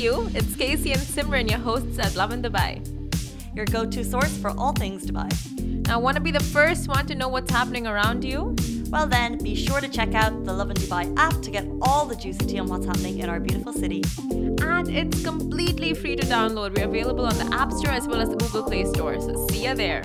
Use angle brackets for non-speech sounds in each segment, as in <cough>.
you. It's Casey and Simran, your hosts at Lovin Dubai. Your go to source for all things Dubai. Now, want to be the first one to know what's happening around you? Well, then, be sure to check out the Lovin Dubai app to get all the juicy tea on what's happening in our beautiful city. And it's completely free to download. We're available on the App Store as well as the Google Play Store. So, see you there.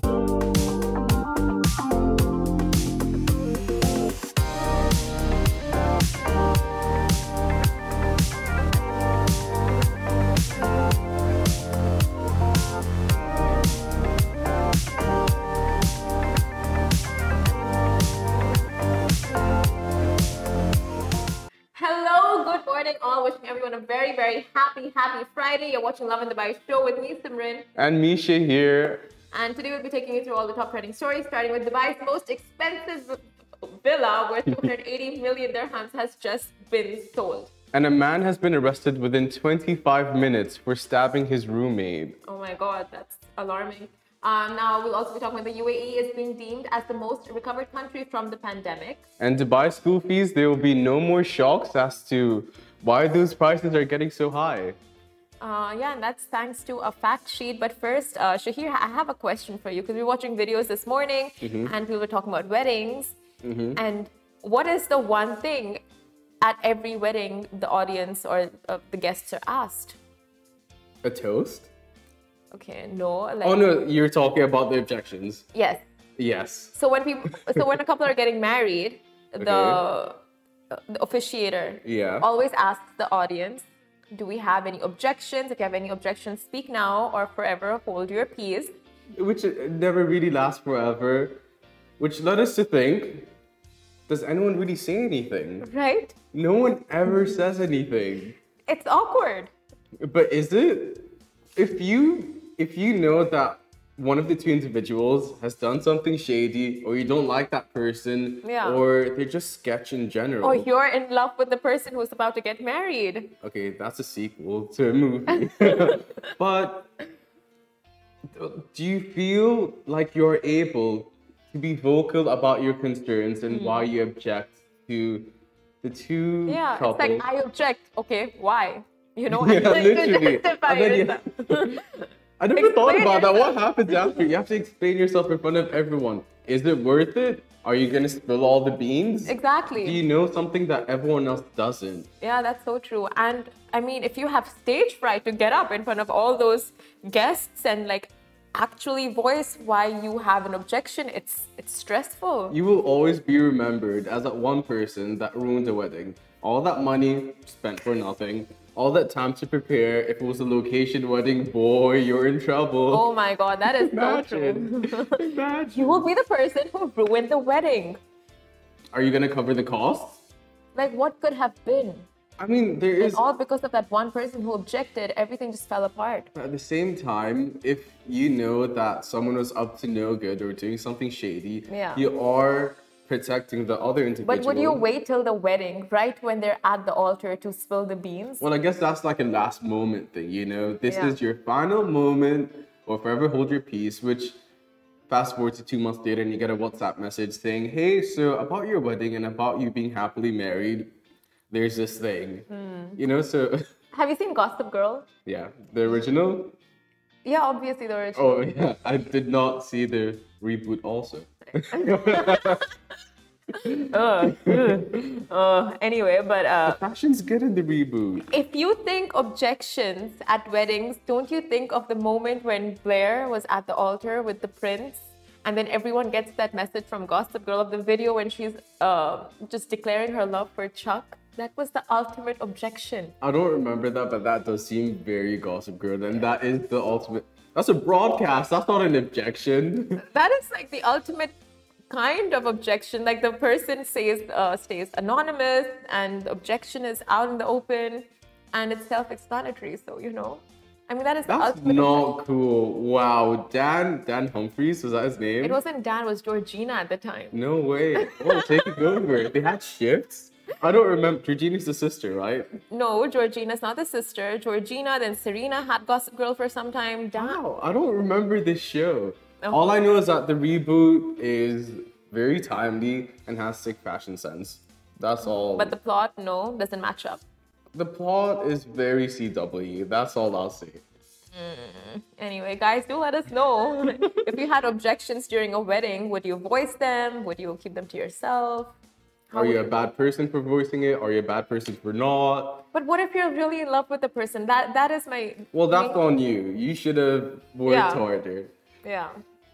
Wishing everyone a very, very happy, happy Friday. You're watching Lovin Dubai show with me, Simran. And Misha here. And today we'll be taking you through all the top trending stories, starting with Dubai's most expensive villa, worth <laughs> 280 million dirhams, has just been sold. And a man has been arrested within 25 minutes for stabbing his roommate. Oh my god, that's alarming. Um, now we'll also be talking about the UAE is being deemed as the most recovered country from the pandemic. And Dubai school fees, there will be no more shocks as to why those prices are getting so high. Uh, yeah, and that's thanks to a fact sheet. But first, uh, Shahir, I have a question for you because we were watching videos this morning and we were talking about weddings. And what is the one thing at every wedding the audience or uh, the guests are asked? A toast? Okay, no. Like, Oh no, you're talking about the objections. Yes. Yes. So when people, so when a couple are getting married, <laughs> the, uh, the officiator Yeah. always asks the audience, "Do we have any objections? If you have any objections, speak now or forever hold your peace." Which uh, never really lasts forever. Which led us to think does anyone really say anything? Right? No one ever says anything. It's awkward. But is it if you if you know that one of the two individuals has done something shady or you don't like that person Yeah. or they're just sketch in general. Or you're in love with the person who's about to get married. Okay, that's a sequel to a movie. <laughs> but do you feel like you're able to be vocal about your concerns and why you object to the two Hmm. Yeah, couples? it's like I object. Okay, why? You know, <laughs> Yeah, <laughs> and then you literally. Justify And then you- yourself. I never thought Explain about that. What happens after? You have to explain yourself in front of everyone. Is it worth it? Are you gonna spill all the beans? Exactly. Do you know something that everyone else doesn't? Yeah, that's so true. And I mean, if you have stage fright to get up in front of all those guests and like actually voice why you have an objection, it's it's stressful. You will always be remembered as that one person that ruined a wedding. All that money spent for nothing. All that time to prepare. If it was a location wedding, boy, you're in trouble. Oh my god, that is so true. Imagine. <laughs> Imagine. You will be the person who ruined the wedding. Are you gonna cover the costs? Like what could have been? I mean, there is. And all because of that one person who objected, everything just fell apart. But at the same time, if you know that someone was up to no good or doing something shady, Yeah. you are protecting the other individual. But would you wait till the wedding, right when they're at the altar to spill the beans? Well, I guess that's like a last moment thing, you know? This Yeah. is your final moment or forever hold your peace, which fast forward to two months later and you get a WhatsApp message saying, hey, so about your wedding and about you being happily married, there's this thing. Hmm. You know, so <laughs> Have you seen Gossip Girl? yeah, the original. Yeah, obviously the original. Oh, yeah, I did not see the reboot also. <laughs> Ugh. uh, anyway, but uh, Fashion's good in the reboot. if you think objections at weddings, don't you think of the moment when Blair was at the altar with the prince? And then everyone gets that message from Gossip Girl of the video when she's uh, just declaring her love for Chuck. That was the ultimate objection. I don't remember that, but that does seem very Gossip Girl, and that is the ultimate. That's a broadcast. That's not an objection. <laughs> That is like the ultimate kind of objection. Like the person says uh, stays anonymous, and the objection is out in the open, and it's self-explanatory. So you know, I mean that is That's not objection. cool. Wow, Dan Dan Humphreys was that his name? It wasn't Dan, it was Georgina at the time. No way. Oh, take it over. They had shifts. I don't remember. Georgina's the sister, right? No, Georgina's not the sister. Georgina, then Serena had Gossip Girl for some time. Dan. Wow, I don't remember this show. Oh. All I know is that the reboot is very timely and has sick fashion sense. That's all. But the plot, no, doesn't match up. the plot is very CW. That's all I'll say. Mm. Anyway, guys, do let us know <laughs> if you had objections during a wedding. Would you voice them? Would you keep them to yourself? Are you a bad person for voicing it? Are you a bad person for not? But what if you're really in love with the person? That that is my. Well, that's my- on you. You should have worked Yeah. harder. Yeah.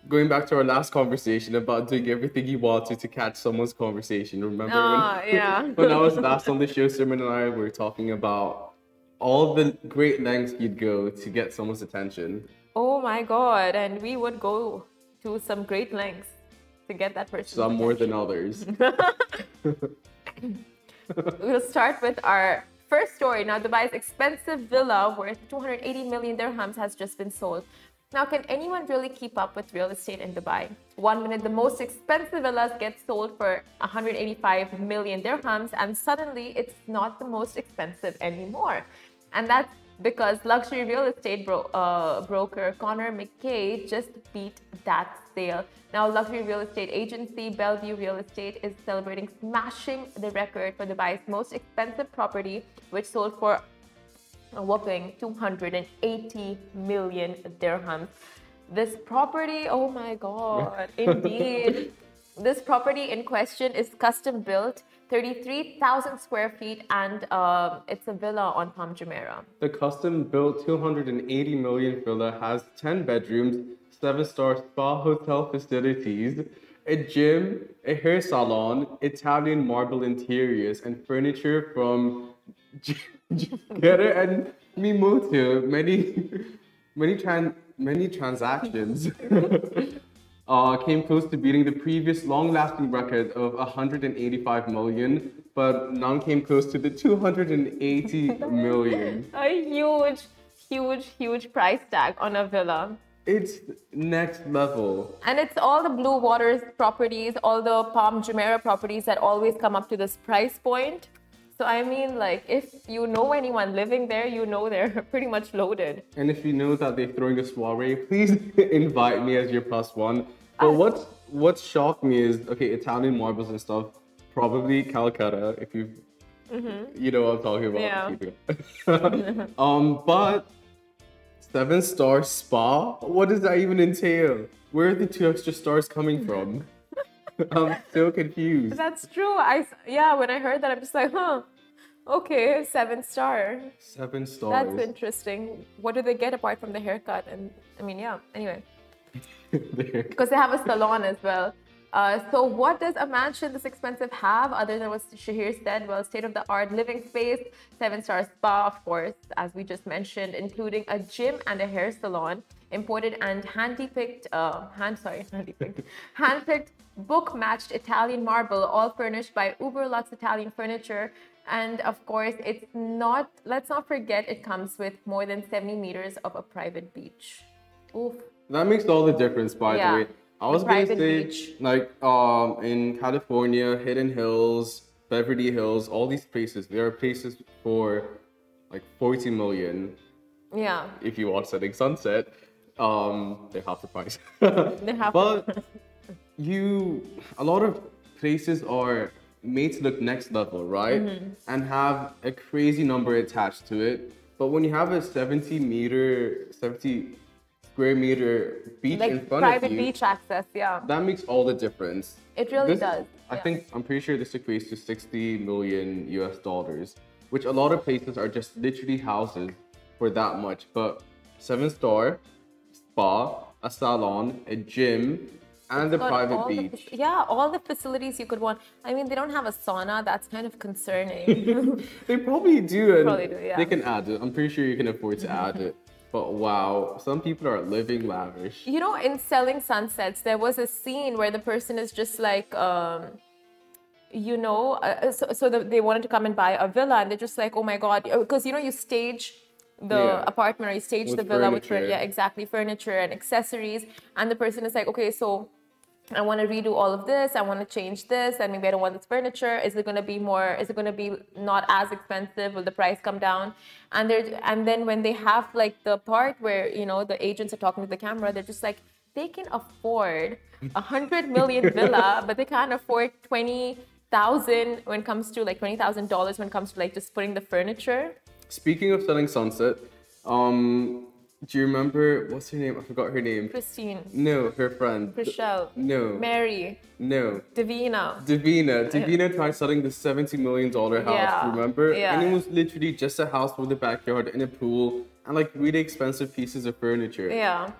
Going back to our last conversation about doing everything you wanted to catch someone's conversation. Remember Ah, when, <laughs> yeah. when I was last on the show, Simon and I were talking about all the great lengths you'd go to get someone's attention. Oh my God! And we would go to some great lengths to get that person. Some more than others. <laughs> <laughs> We'll start with our first story. Now, Dubai's expensive villa worth 280 million dirhams has just been sold. Now, can anyone really keep up with real estate in Dubai? One minute, the most expensive villas get sold for 185 million dirhams, and suddenly it's not the most expensive anymore. And that's because luxury real estate bro- uh, broker Connor McKay just beat that sale. Now, luxury real estate agency Bellevue Real Estate is celebrating smashing the record for Dubai's most expensive property, which sold for a whopping 280 million dirhams. This property, oh my god, <laughs> indeed. this property in question is custom built, 33,000 square feet, and uh, it's a villa on Palm Jumeirah. The custom built 280 million villa has 10 bedrooms, 7 star spa hotel facilities, a gym, a hair salon, Italian marble interiors, and furniture from Getter and Mimoto. Many, many, tran- many transactions. <laughs> uh, came close to beating the previous long-lasting record of 185 million, but none came close to the 280 million. <laughs> A huge, huge, huge price tag on a villa. It's next level. And it's all the Blue Waters properties, all the Palm Jumeirah properties that always come up to this price point. So I mean, like, if you know anyone living there, you know they're <laughs> pretty much loaded. And if you know that they're throwing a soiree, <laughs> please <laughs> invite me as your plus one. But what what shocked me is okay, Italian marbles and stuff. Probably Calacatta, if you you know what I'm talking about. Yeah. Um, but seven star spa. What does that even entail? Where are the two extra stars coming from? <laughs> I'm so confused. That's true. I yeah, when I heard that, I'm just like, huh, okay, seven star. Seven stars. That's interesting. What do they get apart from the haircut? And I mean, yeah. Anyway, <laughs> because they have a salon as well. Uh, so, what does a mansion this expensive have other than what Shahir said? Well, state of the art living space, seven star spa, of course, as we just mentioned, including a gym and a hair salon, imported and handy picked, uh, hand sorry, <laughs> handy picked, hand picked, book matched Italian marble, all furnished by Uber Lux Italian furniture. And of course, it's not, let's not forget, it comes with more than 70 meters of a private beach. Oof. That makes all the difference, by Yeah. the way. I was gonna say, beach. like, um, in California, Hidden Hills, Beverly Hills, all these places, there are places for like 40 million Yeah. if you want Selling Sunset. Um, they half the price. <laughs> They have but you, a lot of places are made to look next level, right? Mm-hmm. And have a crazy number attached to it. But when you have a 70 meter, 70 square meter beach like in front private of you, beach access, yeah. that makes all the difference. It really This- does. I yeah. think I'm pretty sure this equates to 60 million US dollars, which a lot of places are just literally houses for that much. But seven star, spa, a salon, a gym, and a Got private all the beach. yeah, all the facilities you could want. I mean, they don't have a sauna. That's kind of concerning. <laughs> they probably do, and Probably do, yeah. they can add it. I'm pretty sure you can afford to add it. But wow, some people are living lavish. you know, in Selling Sunsets, there was a scene where the person is just like, um, you know, uh, so, so the, they wanted to come and buy a villa, and they're just like, oh my god, because you know, you stage the Yeah. apartment or you stage With the villa with yeah, exactly, furniture and accessories, and the person is like, okay, so I want to redo all of this. I want to change this, and maybe I don't want this furniture. Is it going to be more? Is it going to be not as expensive? Will the price come down? And they and then when they have like the part where you know the agents are talking to the camera, they're just like they can afford a hundred million <laughs> villa, but they can't afford twenty thousand when it comes to like twenty thousand dollars when it comes to like just putting the furniture. Speaking of selling Sunset, um, do you remember what's her name? I forgot her name. Christine, No, her friend. Rochelle, No. Mary, No. Davina. Davina. Uh, Davina tried selling the $70 million house, Yeah. remember? Yeah. And it was literally just a house with a backyard and a pool and like really expensive pieces of furniture. Yeah,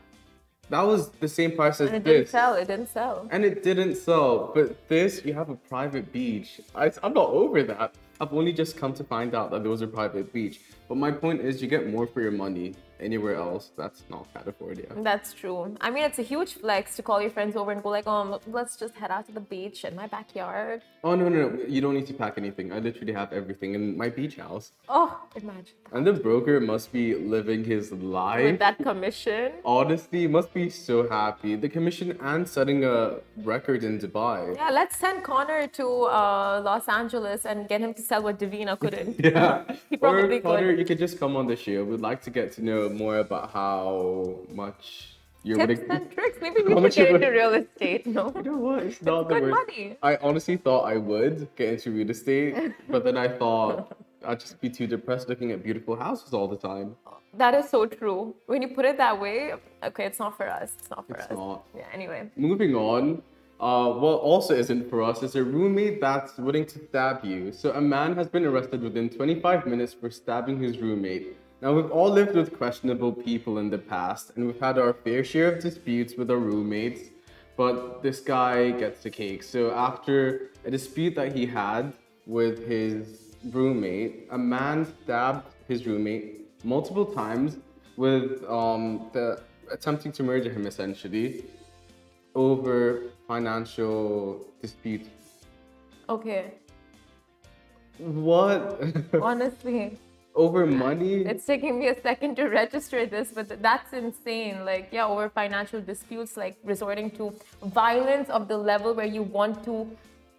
That was the same price as and it didn't sell. It didn't sell. And it didn't sell. But this, you have a private beach. I, I'm not over that. I've only just come to find out that there was a private beach. But my point is, you get more for your money anywhere else. That's not California. That's true. I mean, it's a huge flex to call your friends over and go like, "Oh, let's just head out to the beach in my backyard." Oh, no, no, no. You don't need to pack anything. I literally have everything in my beach house. Oh, imagine that. And the broker must be living his life. with that commission. Honestly, must be so happy. The commission and setting a record in Dubai. Yeah, let's send Connor to uh, Los Angeles and get him to sell what Davina couldn't. <laughs> Yeah. <laughs> He probably or Connor, could. You could just come on the show. We'd like to get to know more about how much you're Tips and tricks. Maybe we you get into real estate. No. You know what? It's not the good word. money. I honestly thought I would get into real estate, but then I thought <laughs> I'd just be too depressed looking at beautiful houses all the time. That is so true. When you put it that way, okay, it's not for us. It's not for It's us. not. Yeah. Anyway. Moving on. Uh, what also isn't for us is a roommate that's willing to stab you. So a man has been arrested within 25 minutes for stabbing his roommate. Now we've all lived with questionable people in the past, and we've had our fair share of disputes with our roommates. But this guy gets the cake. So after a dispute that he had with his roommate, a man stabbed his roommate multiple times with um, the attempting to murder him essentially over financial dispute. Okay. What? <laughs> Honestly, over money? it's taking me a second to register this, but that's insane. Like, yeah, over financial disputes, like resorting to violence of the level where you want to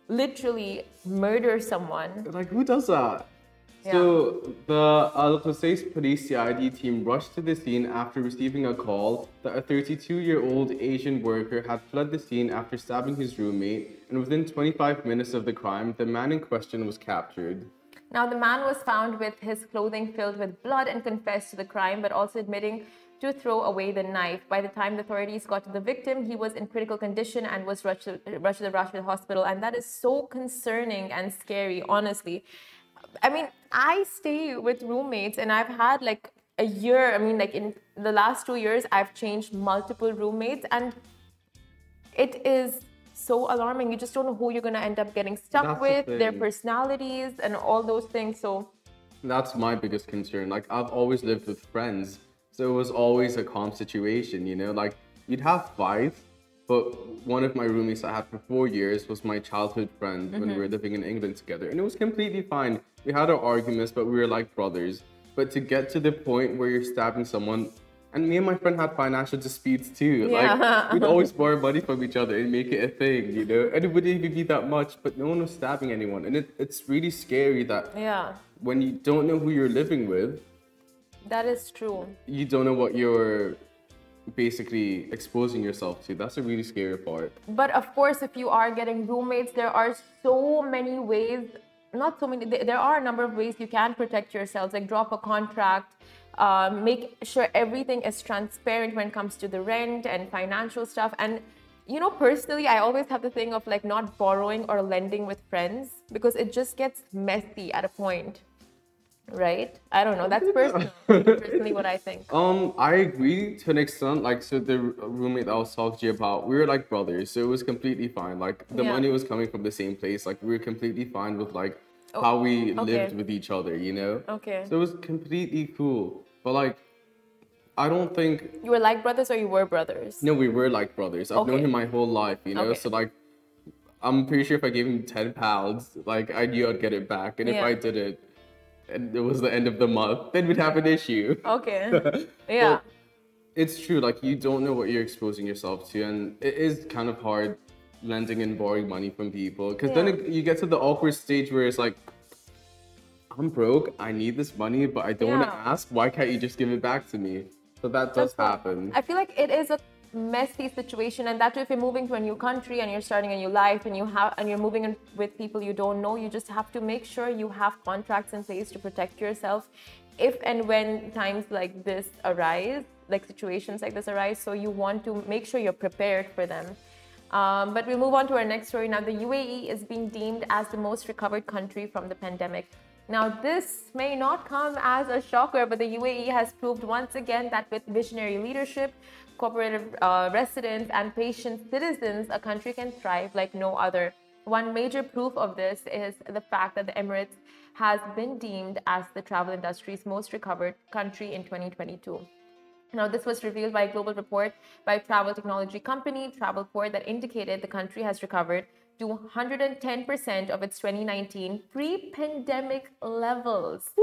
literally murder someone. Like, who does that? Yeah. So, the uh, Al Qusais police CID team rushed to the scene after receiving a call that a 32 year old Asian worker had fled the scene after stabbing his roommate, and within 25 minutes of the crime, the man in question was captured. Now, the man was found with his clothing filled with blood and confessed to the crime, but also admitting to throw away the knife. By the time the authorities got to the victim, he was in critical condition and was rushed to, rushed to the Rashid Hospital. And that is so concerning and scary, honestly. I mean, I stay with roommates and I've had like a year. I mean, like in the last two years, I've changed multiple roommates and it is so alarming. You just don't know who you're going to end up getting stuck That's the with, their personalities, and all those things. So, That's my biggest concern. Like I've always lived with friends, so it was always a calm situation, you know. Like you'd have fights, but one of my roommates I had for four years was my childhood friend when we were mm-hmm. living in England together, and it was completely fine. We had our arguments, but we were like brothers. But to get to the point where you're stabbing someone, and me and my friend had financial disputes too. Yeah. Like we'd <laughs> always borrow money from each other and make it a thing, you know. And it wouldn't even be that much, but no one was stabbing anyone, and it, it's really scary that yeah, when you don't know who you're living with, that is true. you don't know what you're basically exposing yourself to. That's a really scary part. But of course, if you are getting roommates, there are so many ways. Not so many. there- are a number of ways you can protect yourselves. Like drop a contract, uh, make sure everything is transparent when it comes to the rent and financial stuff. And you know, personally, I always have the thing of like not borrowing or lending with friends because it just gets messy at a point, right? I don't know. That's personal. <laughs> personally, what I think. Um, I agree to an extent. Like, so the roommate that I was talking to you about, we were like brothers, so it was completely fine. Like, the Yeah. money was coming from the same place. Like, we were completely fine with like how we Oh, okay. lived with each other. You know. Okay. So it was completely cool. But like, I don't think You were like brothers or you were brothers? No, we were like brothers. I've known him my whole life, you know. Okay. So like, I'm pretty sure if I gave him ten pounds, like I knew I'd get it back, and if I didn't, and it was the end of the month, then we'd have an issue. Okay. <laughs> Yeah. It's true. Like you don't know what you're exposing yourself to, and it is kind of hard lending and borrowing money from people because then it, you get to the awkward stage where it's like. I'm broke. I need this money, but I don't want to ask. Why can't you just give it back to me? So that does That's happen. I feel like it is a messy situation and that if you're moving to a new country and you're starting a new life and you have and you're moving in with people you don't know you just have to make sure you have contracts in place to protect yourself if and when times like this arise like situations like this arise. So you want to make sure you're prepared for them. Um, but we'll move on to our next story. Now the uae is being deemed as the most recovered country from the pandemic. Now, this may not come as a shocker, but the UAE has proved once again that with visionary leadership, cooperative uh, residents, and patient citizens, a country can thrive like no other. One major proof of this is the fact that the Emirates has been deemed as the travel industry's most recovered country in 2022. Now, this was revealed by a global report by travel technology company Travelport that indicated the country has recovered to 110% of its 2019 pre pandemic levels. <laughs>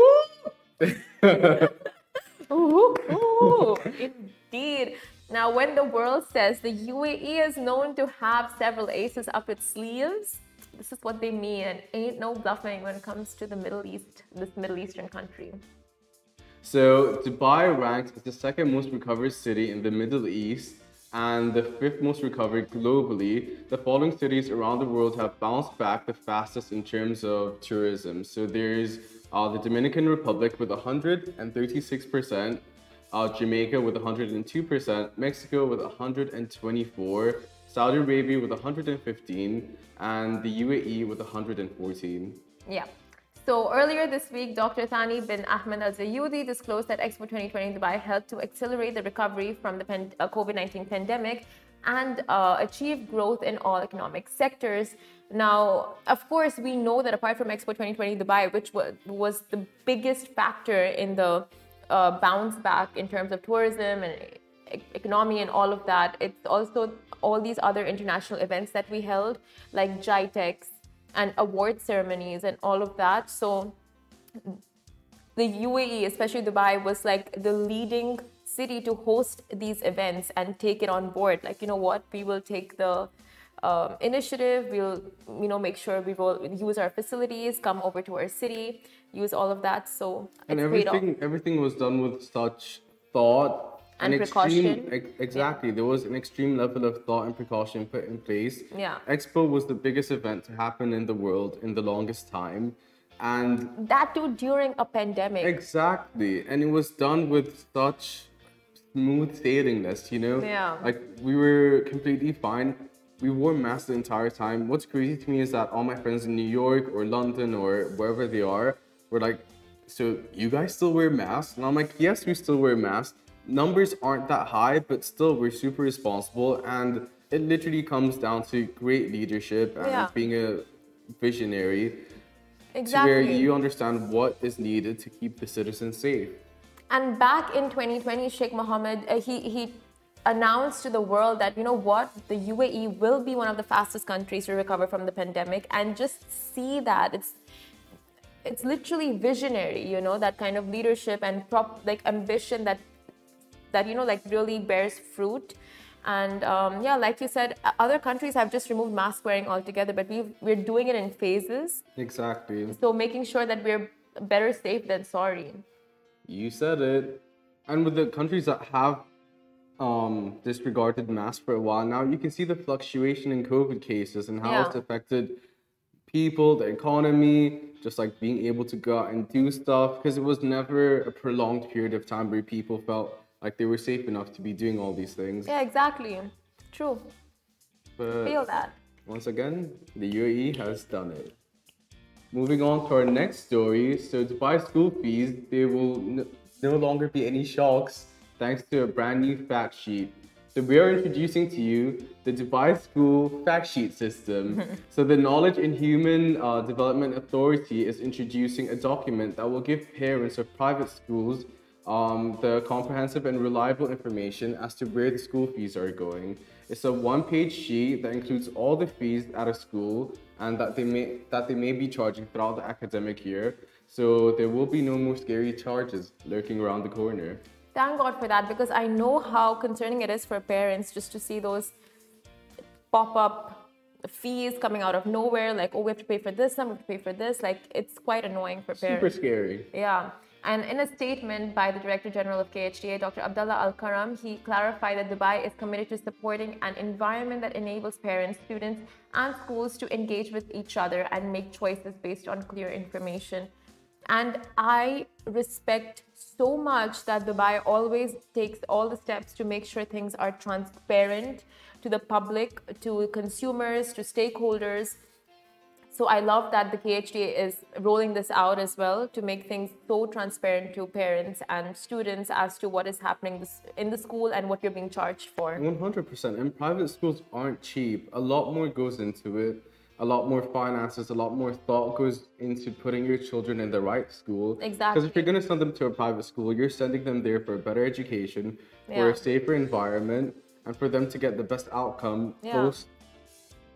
ooh, ooh, <laughs> indeed. Now, when the world says the UAE is known to have several aces up its sleeves, this is what they mean, ain't no bluffing when it comes to the Middle East, this Middle Eastern country. So, Dubai ranks as the second most recovered city in the Middle East and the fifth most recovered globally. The following cities around the world have bounced back the fastest in terms of tourism. So there's uh, the Dominican Republic with 136%, uh, Jamaica with 102%, Mexico with 124, Saudi Arabia with 115, and the UAE with 114. Yeah. So earlier this week, Dr. Thani bin Ahmed Al Zeyoudi disclosed that Expo 2020 in Dubai helped to accelerate the recovery from the uh, COVID-19 pandemic and uh, achieve growth in all economic sectors. Now, of course, we know that apart from Expo 2020 Dubai, which was, was the biggest factor in the uh, bounce back in terms of tourism and economy and all of that, it's also all these other international events that we held, like GITEX, and award ceremonies and all of that. So the UAE, especially Dubai, was like the leading city to host these events and take it on board. Like, you know what, we will take the um, initiative. We'll, you know, make sure we will use our facilities, come over to our city, use all of that. So and everything, everything was done with such thought and an precaution. Extreme, exactly. Yeah. There was an extreme level of thought and precaution put in place. Yeah. Expo was the biggest event to happen in the world in the longest time. And that too during a pandemic. Exactly. And it was done with such smooth sailingness, you know? Yeah. Like we were completely fine. We wore masks the entire time. What's crazy to me is that all my friends in New York or London or wherever they are were like, so you guys still wear masks? And I'm like, yes, we still wear masks numbers aren't that high, but still we're super responsible and it literally comes down to great leadership and yeah. being a visionary. Exactly. where you understand what is needed to keep the citizens safe. And back in 2020, Sheikh Mohammed, uh, he, he announced to the world that, you know what, the UAE will be one of the fastest countries to recover from the pandemic. And just see that. It's it's literally visionary, you know, that kind of leadership and prop like ambition that that you know like really bears fruit. And um, yeah like you said other countries have just removed mask wearing altogether but we we're doing it in phases. Exactly. So making sure that we're better safe than sorry. You said it. And with the countries that have um, disregarded masks for a while now you can see the fluctuation in covid cases and how yeah. it's affected people the economy just like being able to go out and do stuff because it was never a prolonged period of time where people felt like they were safe enough to be doing all these things. Yeah, exactly. True. But Feel that. Once again, the UAE has done it. Moving on to our next story. So, Dubai school fees, there will no longer be any shocks thanks to a brand new fact sheet. So, we are introducing to you the Dubai School fact sheet system. <laughs> so, the Knowledge and Human uh, Development Authority is introducing a document that will give parents of private schools um, the comprehensive and reliable information as to where the school fees are going. It's a one-page sheet that includes all the fees at a school and that they may that they may be charging throughout the academic year. So there will be no more scary charges lurking around the corner. Thank God for that because I know how concerning it is for parents just to see those pop-up fees coming out of nowhere like oh we have to pay for this some we have to pay for this like it's quite annoying for parents super scary yeah And in a statement by the Director General of KHDA, Dr. Abdullah Al Karam, he clarified that Dubai is committed to supporting an environment that enables parents, students, and schools to engage with each other and make choices based on clear information. And I respect so much that Dubai always takes all the steps to make sure things are transparent to the public, to consumers, to stakeholders so I love that the KHDA is rolling this out as well to make things so transparent to parents and students as to what is happening in the school and what you're being charged for. 100%. And private schools aren't cheap. A lot more goes into it. A lot more finances, a lot more thought goes into putting your children in the right school. Exactly. Because if you're going to send them to a private school, you're sending them there for a better education, yeah. for a safer environment, and for them to get the best outcome yeah. post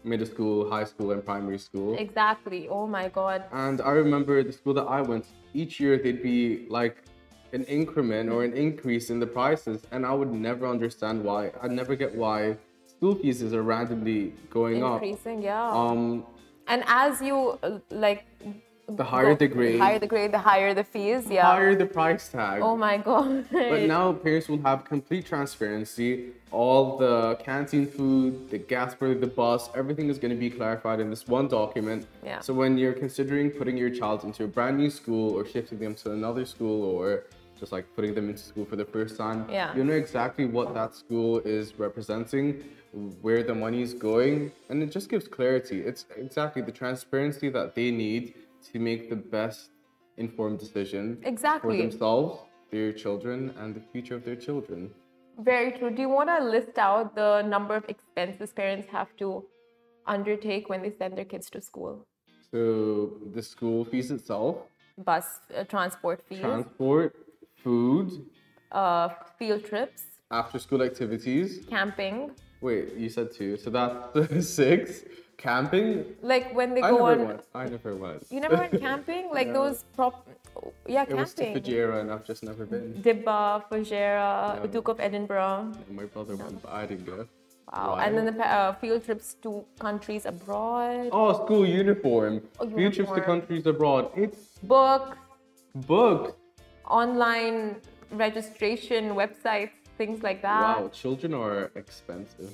middle school, high school, and primary school. Exactly. Oh my God. And I remember the school that I went, each year they'd be like an increment or an increase in the prices. And I would never understand why. I never get why school fees are randomly going Increasing, up. Increasing, yeah. Um, and as you like the higher the grade, the higher the grade, the higher the fees. Yeah, higher the price tag. Oh my god! but now parents will have complete transparency. All the canteen food, the gas for the bus, everything is going to be clarified in this one document. Yeah. So when you're considering putting your child into a brand new school or shifting them to another school or just like putting them into school for the first time, yeah. you know exactly what that school is representing, where the money is going, and it just gives clarity. It's exactly the transparency that they need to make the best informed decision exactly. for themselves, their children, and the future of their children. Very true. Do you want to list out the number of expenses parents have to undertake when they send their kids to school? So the school fees itself, bus uh, transport fees, transport, food, uh, field trips, after school activities, camping. Wait, you said two, so that's <laughs> six camping? Like when they I go on. Went. I never went. You never went camping? Like no. those prop. Yeah, camping. It was to Fujairah, and I've just never been. Dibba, Fujairah, no. Duke of Edinburgh. My brother went, but I didn't go. Wow. Why? And then the uh, field trips to countries abroad. Oh, school uniform. Oh, field trips to countries abroad. It's books. Books. Online registration websites, things like that. Wow, children are expensive.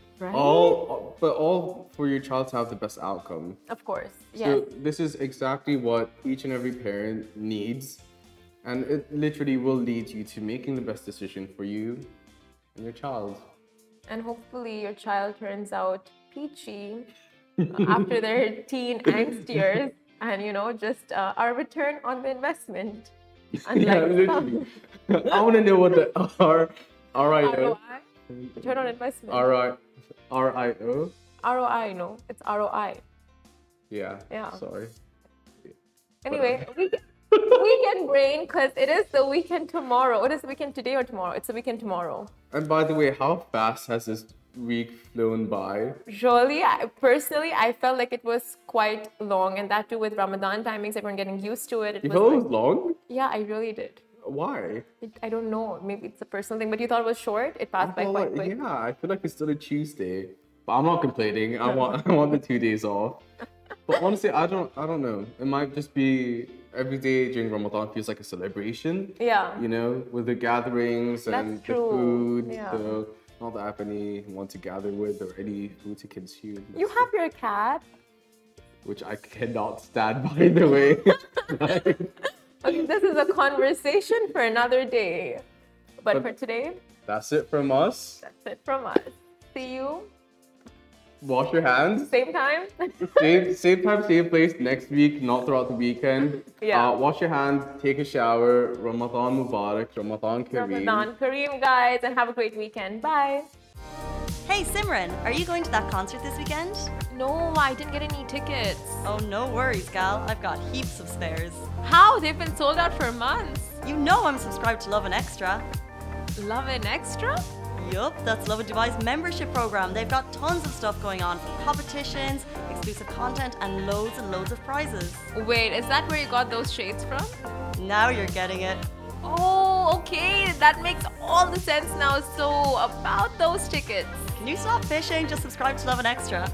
<laughs> Right. All, but all for your child to have the best outcome. Of course. Yes. So this is exactly what each and every parent needs, and it literally will lead you to making the best decision for you and your child. And hopefully, your child turns out peachy <laughs> after their teen angst years, and you know, just uh, a return on the investment. Unlike <laughs> yeah, <laughs> I want to know what the R, ROI, return on investment. All right. R I O? R O I, no. It's R O I. Yeah. Yeah. Sorry. Anyway, weekend, weekend <laughs> brain, because it is the weekend tomorrow. It is the weekend today or tomorrow? It's the weekend tomorrow. And by the way, how fast has this week flown by? Surely, I, personally, I felt like it was quite long, and that too with Ramadan timings, everyone getting used to it. it you felt like, it was long? Yeah, I really did. Why? It, I don't know. Maybe it's a personal thing, but you thought it was short. It passed by quite quick. Yeah, I feel like it's still a Tuesday, but I'm not complaining. I want I want the two days off. <laughs> But honestly, I don't I don't know. It might just be every day during Ramadan feels like a celebration. Yeah. You know, with the gatherings and the food. Yeah. So not that I have anyone to gather with or any food to consume. You have your cat. Which I cannot stand, <laughs> by the way. <laughs> Okay, this is a conversation for another day. But, but for today, that's it from us. That's it from us. See you. Wash your hands. Same time. <laughs> same, same time, same place next week, not throughout the weekend. Yeah. Uh, wash your hands, take a shower. Ramadan Mubarak, Ramadan Kareem. Ramadan Kareem, guys, and have a great weekend. Bye. Hey Simran, are you going to that concert this weekend? No, I didn't get any tickets. Oh, no worries, gal. I've got heaps of spares. How? They've been sold out for months. You know I'm subscribed to Lovin Extra. Lovin Extra? Yup, that's Lovin Dubai's membership program. They've got tons of stuff going on from competitions, exclusive content, and loads and loads of prizes. Wait, is that where you got those shades from? Now you're getting it. Oh, okay. That makes all the sense now. So, about those tickets. Can you stop fishing? Just subscribe to Lovin Extra.